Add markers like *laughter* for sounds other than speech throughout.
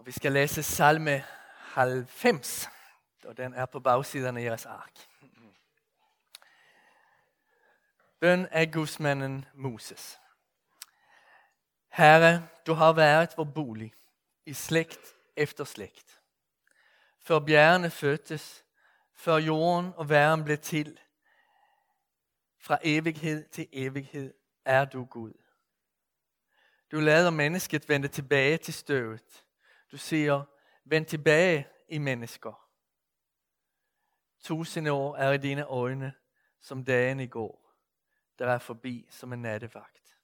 Og vi skal læse salme 90, og den er på bagsiden af jeres ark. Bøn af gudsmanden Moses. Herre, du har været vor bolig i slægt efter slægt. Før bjergene fødtes, før jorden og verden blev til, fra evighed til evighed er du Gud. Du lader mennesket vende tilbage til støvet. Du siger, vend tilbage i mennesker. Tusinde år er i dine øjne, som dagen i går, der er forbi som en nattevagt.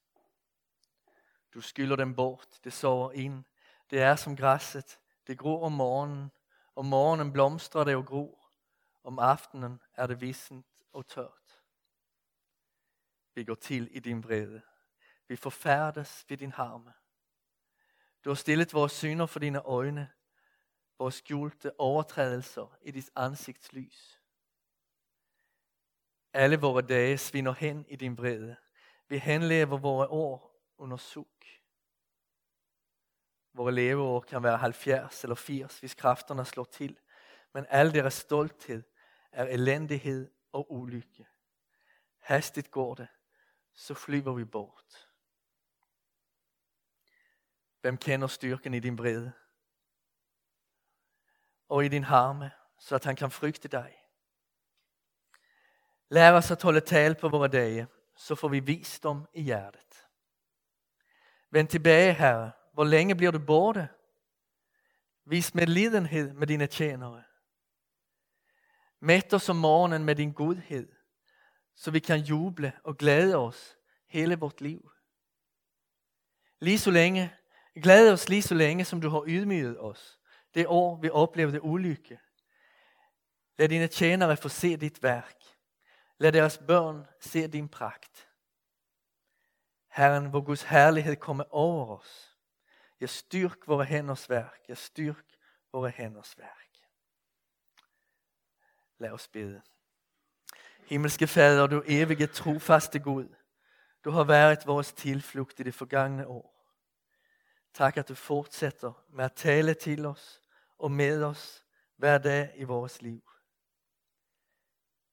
Du skylder dem bort, det sover ind. Det er som græsset, det gror om morgenen. Om morgenen blomstrer det og gror. Om aftenen er det vissent og tørt. Vi går til i din vrede, Vi forfærdes ved din harme. Du har stillet vores synder for dine øjne, vores skjulte overtrædelser i dit ansigtslys. Alle vores dage svinder hen i din brede. Vi henlever vores år under suk. Vores leveår kan være 70 eller 80, hvis kræfterne slår til. Men al deres stolthed er elendighed og ulykke. Hastigt går det, så flyver vi bort. Hvem kender styrken i din vrede? Og i din harme, så at han kan frygte dig. Lær os at holde tal på våra dage, så får vi visdom i hjertet. Vend tilbage, Herre, hvor længe bliver du borte? Vis med lidenhed med dine tjenere. Mæt os om morgenen med din godhed, så vi kan juble og glæde os hele vort liv. Lige så længe, glæde os lige så længe, som du har ydmyget os. Det år, vi oplevede ulykke. Lad dine tjenere få se dit værk. Lad deres børn se din pragt. Herren, hvor Guds herlighed kommer over os. Jeg styrk våre hænders værk. Jeg styrk våre hænders værk. Lad os bede. Himmelske Fader, du evige trofaste Gud. Du har været vores tilflugt i det forgangne år. Tak at du fortsætter med at tale til os og med os hver dag i vores liv.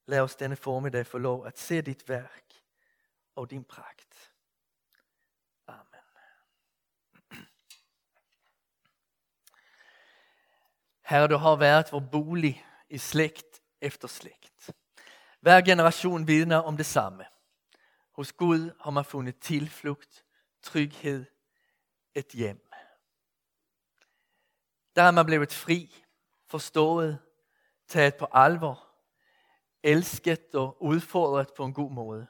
Lad os denne formiddag få lov at se dit værk og din pragt. *clears throat* Herre, du har været vår bolig i slægt efter slægt. Hver generation vidner om det samme. Hos Gud har man fundet tilflugt, tryghed, et hjem. Der er man blevet fri, forstået, taget på alvor, elsket og udfordret på en god måde.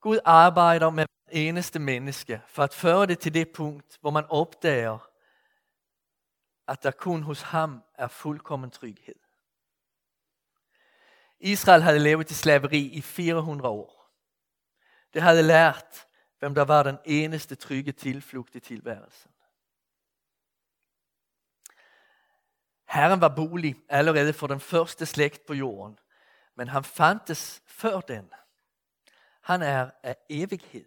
Gud arbejder med eneste menneske for at føre det til det punkt, hvor man opdager, at der kun hos ham er fuldkommen tryghed. Israel havde levet i slaveri i 400 år. Det havde lært, hvem der var den eneste trygge tilflugt i tilværelsen. Herren var bolig allerede for den første slægt på jorden, men han fandtes før den. Han er af evighed.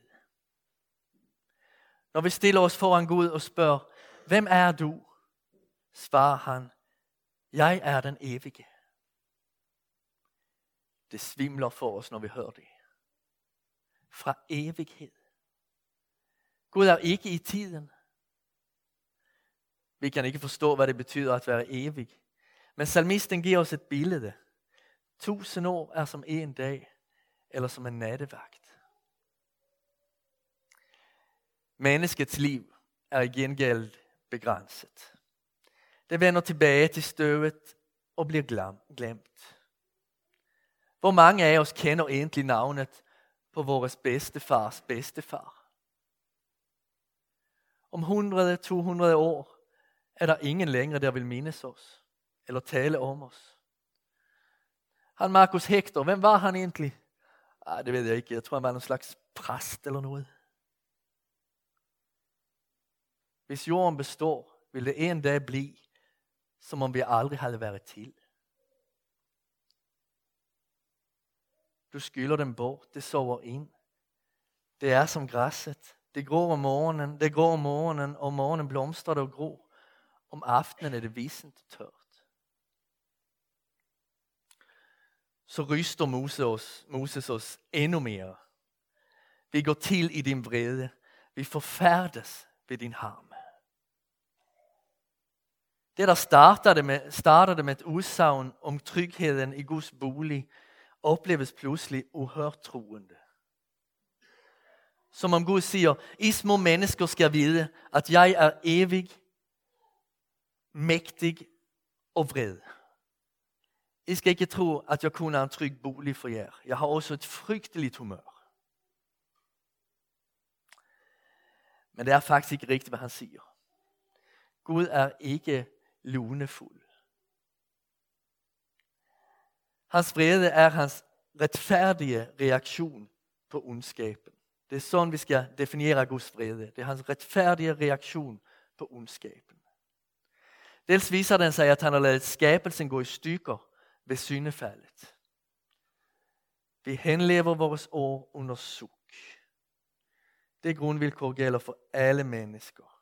Når vi stiller os foran Gud og spørger, hvem er du? svarer han, jeg er den evige. Det svimler for os, når vi hører det. Fra evighed. Gud er ikke i tiden. Vi kan ikke forstå, hvad det betyder at være evig. Men salmisten giver os et billede. Tusind år er som en dag, eller som en nattevagt. Menneskets liv er i gengæld begrænset. Det vender tilbage til støvet og bliver glemt. Hvor mange af os kender egentlig navnet på vores bedstefars bedstefar? Om 100-200 år er der ingen længere, der vil mindes os eller tale om os. Han Markus Hector, hvem var han egentlig? Ah, det ved jeg ikke. Jeg tror, han var en slags præst eller noget. Hvis jorden består, vil det en dag blive, som om vi aldrig havde været til. Du skylder dem bort, det sover ind. Det er som græsset, det gror om morgenen, det gror om morgenen, og om morgenen blomstrer det og gror. Om aftenen er det visent og tørt. Så ryster Moses os, Moses os endnu mere. Vi går til i din vrede. Vi forfærdes ved din harm. Det, der startede med, startede med et udsagn om trygheden i Guds bolig, opleves pludselig uhørt troende. Som om Gud siger, I små mennesker skal vide, at jeg er evig, mægtig og vred. I skal ikke tro, at jeg kun er en tryg bolig for jer. Jeg har også et frygteligt humør. Men det er faktisk ikke rigtigt, hvad han siger. Gud er ikke lunefuld. Hans vrede er hans retfærdige reaktion på ondskaben. Det er sådan, vi skal definere Guds vrede. Det er hans retfærdige reaktion på ondskaben. Dels viser den sig, at han har lavet skabelsen gå i stykker ved syndefaldet. Vi henlever vores år under suk. Det grundvilkår gælder for alle mennesker.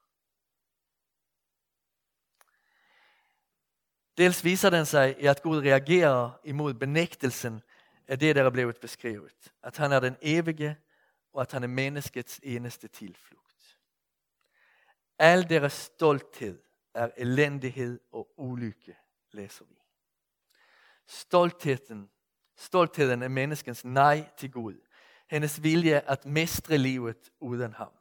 Dels viser den sig i at Gud reagerer imod benægtelsen af det, der er blevet beskrevet. At han er den evige, og at han er menneskets eneste tilflugt. Al deres stolthed er elendighed og ulykke, læser vi. Stoltheden, stoltheden er menneskens nej til Gud. Hendes vilje at mestre livet uden ham.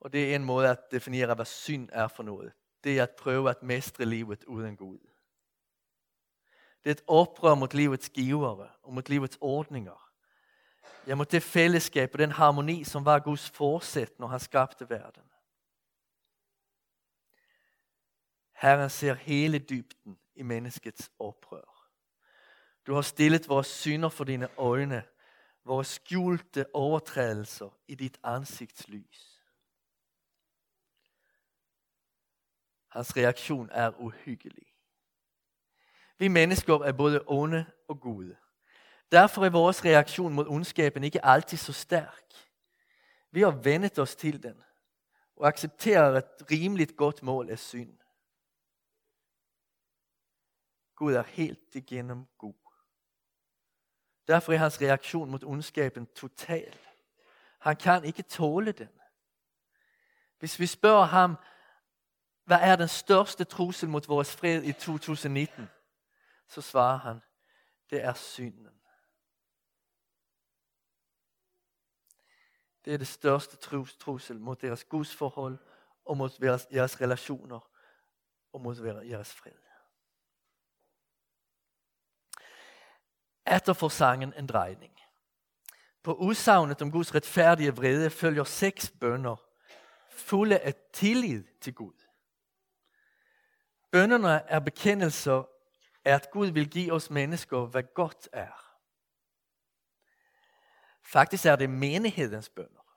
Og det er en måde at definere, hvad synd er for noget det er at prøve at mestre livet uden Gud. Det er et oprør mot livets givere og mot livets ordninger. Ja, mot det fællesskab og den harmoni, som var Guds forsæt, når han skabte verden. Herren ser hele dybden i menneskets oprør. Du har stillet vores synder for dine øjne, vores skjulte overtrædelser i dit ansigtslys. Hans reaktion er uhyggelig. Vi mennesker er både onde og gode. Derfor er vores reaktion mod ondskaben ikke altid så stærk. Vi har vendet os til den og accepterer et rimeligt godt mål af synd. Gud er helt igennem god. Derfor er hans reaktion mod ondskaben total. Han kan ikke tåle den. Hvis vi spørger ham, hvad er den største trussel mod vores fred i 2019? Så svarer han, det er synden. Det er det største trussel mod deres gudsforhold og mod deres, jeres relationer og mod jeres fred. Efter får sangen en drejning. På udsagnet om Guds retfærdige vrede følger seks bønder, fulde af tillid til Gud. Bønderne er bekendelser af, at Gud vil give os mennesker, hvad godt er. Faktisk er det menighedens bønder.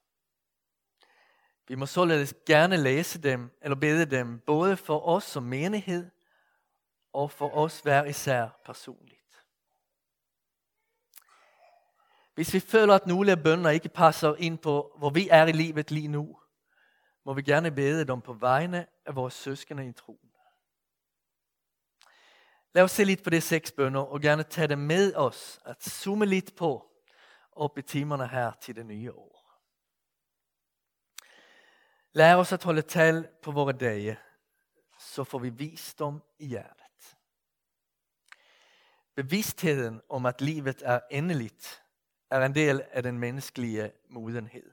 Vi må således gerne læse dem, eller bede dem, både for os som menighed, og for os hver især personligt. Hvis vi føler, at nogle af bønder ikke passer ind på, hvor vi er i livet lige nu, må vi gerne bede dem på vegne af vores søskende i troen. Lad os se lidt på de seks bønder og gerne tage dem med os, at zoome lidt på op i timerne her til det nye år. Lær os at holde tal på vores dage, så får vi visdom i hjertet. Bevidstheden om at livet er endeligt, er en del af den menneskelige modenhed.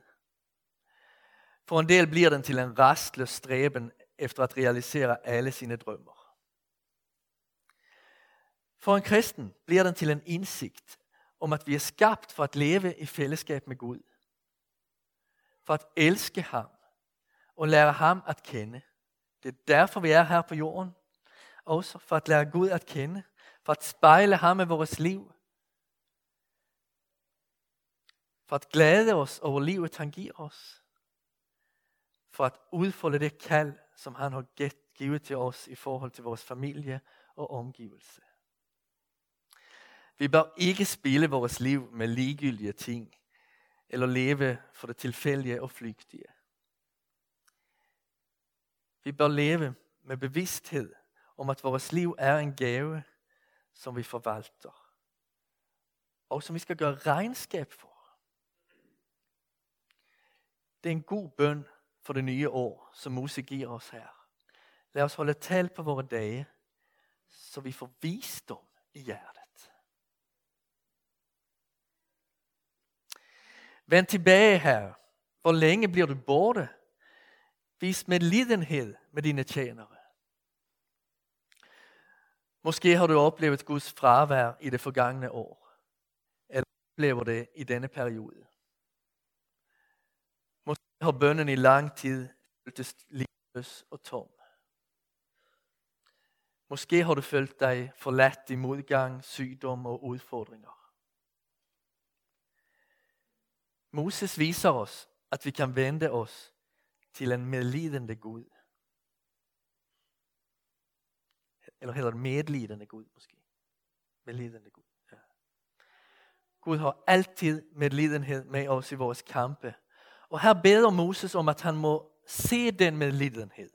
For en del bliver den til en rastløs streben efter at realisere alle sine drømmer. For en kristen bliver den til en indsigt om, at vi er skabt for at leve i fællesskab med Gud. For at elske ham og lære ham at kende. Det er derfor, vi er her på jorden. Også for at lære Gud at kende. For at spejle ham i vores liv. For at glæde os over livet, han giver os. For at udfolde det kald, som han har givet til os i forhold til vores familie og omgivelse. Vi bør ikke spille vores liv med ligegyldige ting. eller leve for det tilfældige og flygtige. Vi bør leve med bevidsthed om at vores liv er en gave, som vi forvalter. Og som vi skal gøre regnskab for. Det er en god bøn for det nye år, som Mose giver os her. Lad os holde tal på vores dage, så vi får visdom i hjertet. Vend tilbage her. Hvor længe bliver du borte? Vis medlidenhed med dine tjenere. Måske har du oplevet Guds fravær i det forgangne år. Eller oplever det i denne periode. Måske har bønnen i lang tid føltes livløs og tom. Måske har du følt dig forladt i modgang, sygdom og udfordringer. Moses viser os, at vi kan vende os til en medlidende Gud. Eller hedder det medlidende Gud måske? Medlidende Gud. Ja. Gud har altid medlidenhed med os i vores kampe. Og her beder Moses om, at han må se den medlidenhed.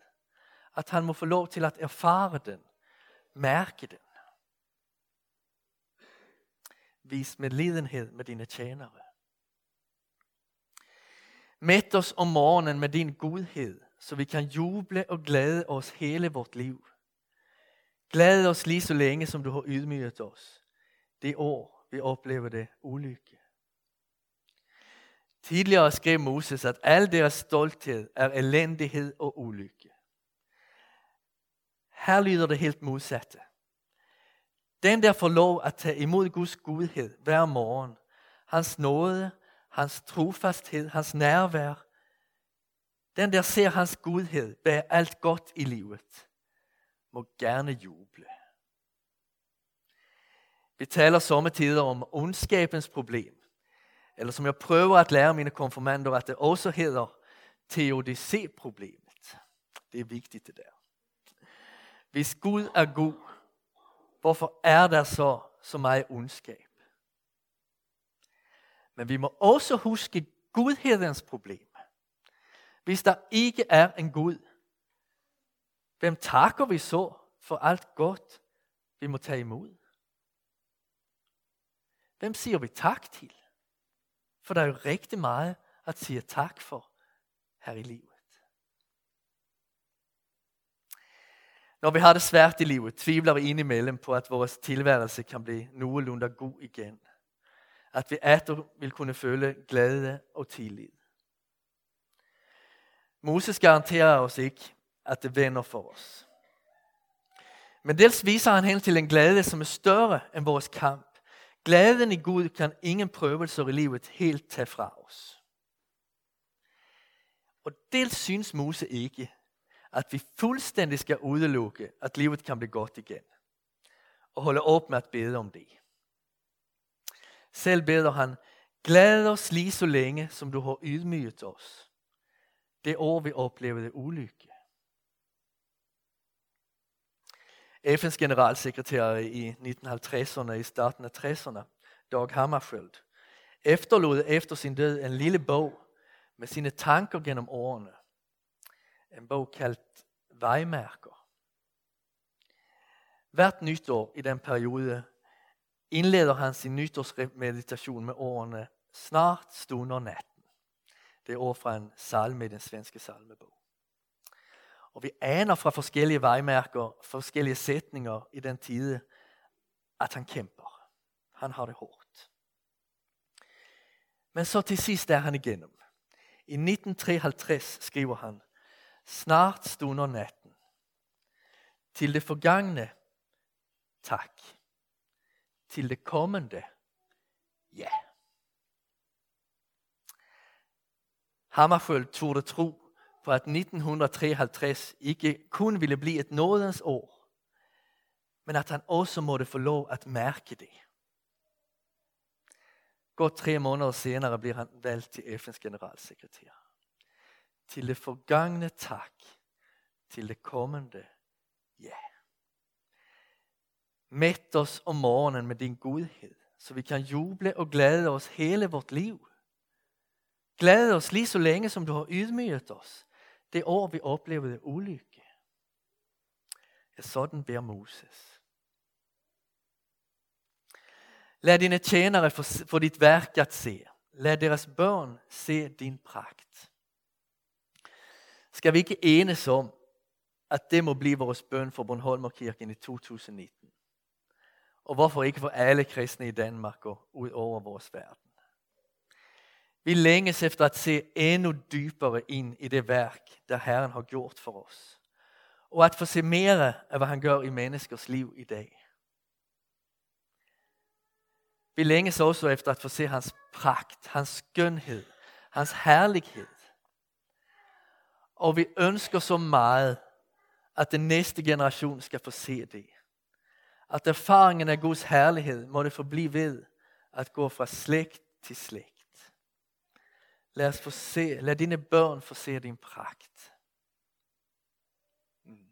At han må få lov til at erfare den. Mærke den. Vis medlidenhed med dine tjenere. Mæt os om morgenen med din godhed, så vi kan juble og glæde os hele vort liv. Glæd os lige så længe, som du har ydmyget os. Det år, vi oplever det ulykke. Tidligere skrev Moses, at al deres stolthed er elendighed og ulykke. Her lyder det helt modsatte. Den der får lov at tage imod Guds godhed hver morgen, hans nåde, hans trofasthed, hans nærvær, den der ser hans godhed bære alt godt i livet, må gerne juble. Vi taler sommetider om ondskabens problem. Eller som jeg prøver at lære mine konfirmander, at det også hedder teodicé-problemet. Det er vigtigt det der. Hvis Gud er god, hvorfor er der så så meget ondskab? Men vi må også huske Gudhedens problem. Hvis der ikke er en Gud, hvem takker vi så for alt godt, vi må tage imod? Hvem siger vi tak til? For der er jo rigtig meget at sige tak for her i livet. Når vi har det svært i livet, tvivler vi indimellem på, at vores tilværelse kan blive nogenlunde god igen. At vi atter vil kunne føle glæde og tillid. Moses garanterer os ikke, at det vender for os. Men dels viser han hen til en glæde, som er større end vores kamp. Glæden i Gud kan ingen prøvelser i livet helt tage fra os. Og dels synes Mose ikke, at vi fuldstændig skal udelukke, at livet kan blive godt igen. Og holde op med at bede om det. Selv beder han, glæd os lige så længe, som du har ydmyget os. Det år vi oplevede ulykke. FN's generalsekretær i 1950'erne i starten af 60'erne, Dag Hammarskjöld, efterlod efter sin død en lille bog med sine tanker gennem årene. En bog kaldt Vejmærker. Hvert nytår i den periode indleder han sin nytårsmeditation med ordene Snart stunder natten. Det er ord fra en salme i den svenske salmebog. Og vi aner fra forskellige vejmærker, forskellige sætninger i den tid, at han kæmper. Han har det hårdt. Men så til sidst er han igennem. I 1953 skriver han, Snart stunder natten. Til det forgangne, tak. Til det kommende, ja. Hammerføl tog det tro på at 1953 ikke kun ville blive et nådens år, men at han også måtte få lov at mærke det. Godt tre måneder senere bliver han valgt til FN's generalsekretær. Til det forgangne tak, til det kommende. Mæt os om morgenen med din godhed, så vi kan juble og glæde os hele vort liv. Glæd os lige så længe, som du har ydmyget os. Det år, vi oplevede ulykke. Ja, sådan beder Moses. Lad dine tjenere få dit værk at se. Lad deres børn se din pragt. Skal vi ikke enes om, at det må blive vores bøn for Bornholmerkirken i 2019? Og hvorfor ikke for alle kristne i Danmark og ud over vores verden? Vi længes efter at se endnu dybere ind i det værk, der Herren har gjort for os. Og at få se mere af, hvad han gør i menneskers liv i dag. Vi længes også efter at få se hans pragt, hans skønhed, hans herlighed. Og vi ønsker så meget, at den næste generation skal få se det. At erfaringen af Guds herlighed må det forblive ved at gå fra slægt til slægt. Lad os få se, lad dine børn få se din pragt. Mm.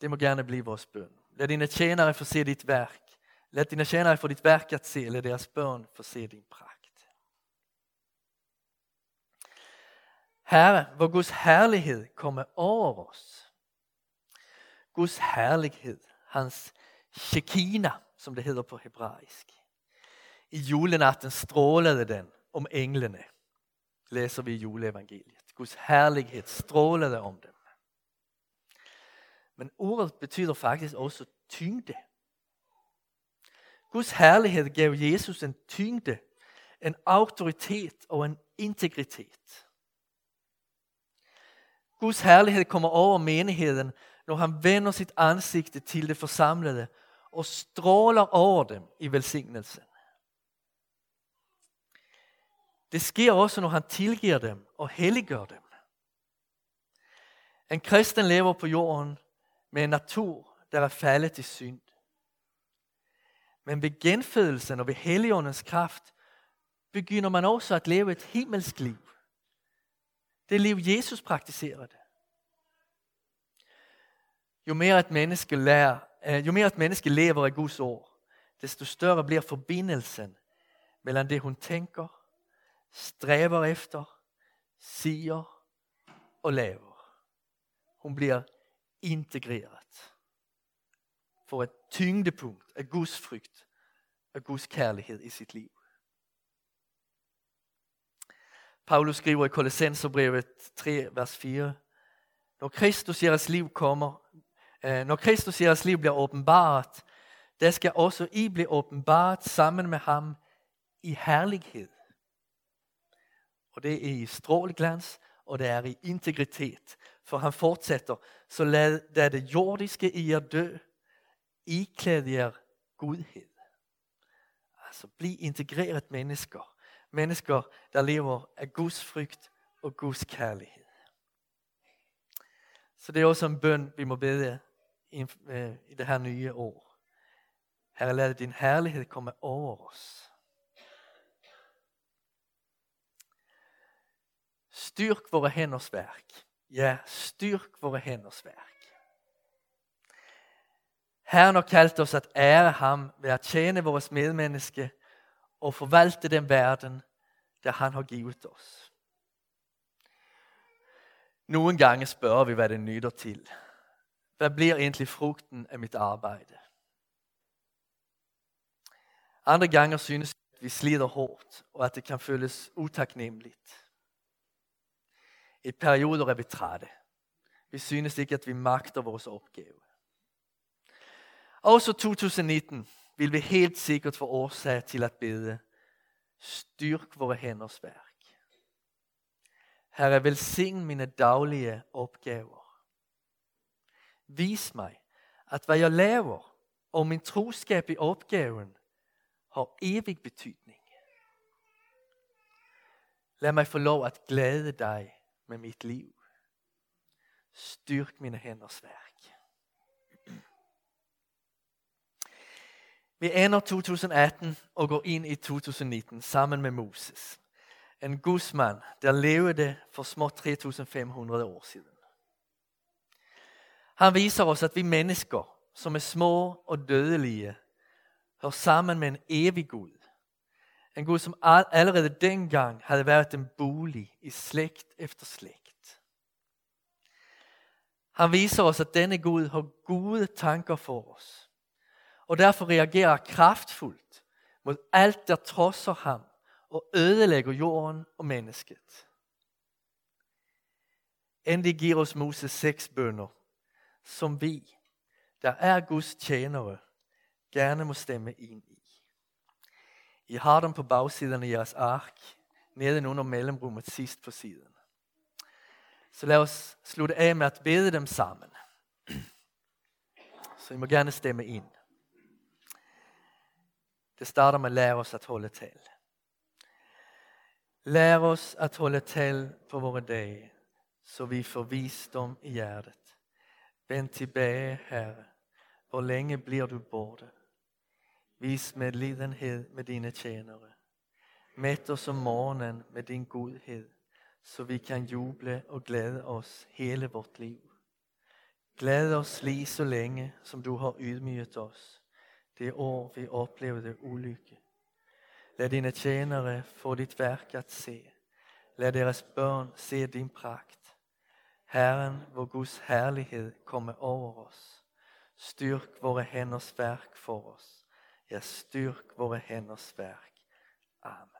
Det må gerne blive vores bøn. Lad dine tjenere få se dit værk. Lad dina tjänare få ditt verk att se, eller deras bön få se din prakt. Herre, vår Guds härlighet kommer över oss. Guds härlighet, hans shekina som det heter på hebraisk. I julenatten strålade den om änglarna, läser vi i julevangeliet. Guds härlighet strålade om dem. Men ordet betyder faktiskt också tyngde. Guds herlighed gav Jesus en tyngde, en auktoritet og en integritet. Guds herlighed kommer over menigheden, når han vender sit ansigte til det forsamlede og stråler over dem i velsignelsen. Det sker også, når han tilgiver dem og helliggør dem. En kristen lever på jorden med en natur, der er faldet i synd. Men ved genfødelsen og ved heligåndens kraft begynder man også at leve et himmelsk liv. Det liv Jesus praktiserede. Jo mere et menneske lærer, øh, jo mere et menneske lever i Guds ord, desto større bliver forbindelsen mellem det hun tænker, stræber efter, siger og laver. Hun bliver integreret får et tyngdepunkt af Guds frygt og Guds kærlighed i sit liv. Paulus skriver i Kolossenserbrevet 3, vers 4. Når Kristus jeres liv kommer, Øh, når Kristus jeres liv bliver åbenbart, der skal også I blive åbenbart sammen med ham i herlighed. Og det er i stråleglans, og det er i integritet. For han fortsætter, så lad, lad det jordiske i jer dø, iklæd jer gudhed. Altså bliv integreret mennesker. Mennesker, der lever af Guds frygt og Guds kærlighed. Så det er også en bøn, vi må bede Øh, i, det her nye år. Herre, lad din herlighed komme over os. Styrk våra hænders værk. Ja, styrk våra hænders værk. Herren har kaldt os at ære ham ved at tjene vores medmenneske og forvalte den verden, der han har givet os. Nogle gange spørger vi, hvad det nytter til. Hvad bliver egentlig frugten af mit arbejde? Andre gange synes vi, at vi slider hårdt, og at det kan føles utaknemmeligt. I perioder er vi trætte. Vi synes ikke, at vi magter vores opgave. Også 2019 vil vi helt sikkert få årsag til at bede. Styrk vores hænders værk. Herre, velsign mine daglige opgaver. Vis mig, at hvad jeg laver, og min troskab i opgaven, har evig betydning. Lad mig få lov at glæde dig med mit liv. Styrk mine hænders værk. Vi ender 2018 og går ind i 2019 sammen med Moses. En gudsmand, der levede for små 3500 år siden. Han viser os, at vi mennesker, som er små og dødelige, hører sammen med en evig Gud. En Gud som allerede dengang havde været en bolig i slægt efter slægt. Han viser os, at denne Gud har gode tanker for os. Og derfor reagerer kraftfuldt mod alt, der trodser ham og ødelægger jorden og mennesket. Endelig giver os Moses seks bønder, som vi, der er Guds tjenere, gerne må stemme ind i. I har dem på bagsiden af jeres ark, nedenunder mellemrummet sidst på siden. Så lad os slutte af med at bede dem sammen. Så I må gerne stemme ind. Det starter med at lære os at holde tal. Lær os at holde tal på vore dage, så vi får visdom i hjertet. Vend tilbage, Herre. Hvor længe bliver du borte? Vis med lidenhed med dine tjenere. Mæt os om morgenen med din godhed, så vi kan juble og glæde os hele vort liv. Glæd os lige så længe, som du har ydmyget os, det år vi oplevede ulykke. Lad dine tjenere få dit værk at se. Lad deres børn se din pragt. Herren, hvor Guds herlighed komme over os. Styrk vores hænders værk for os. Ja, styrk vores hænders værk. Amen.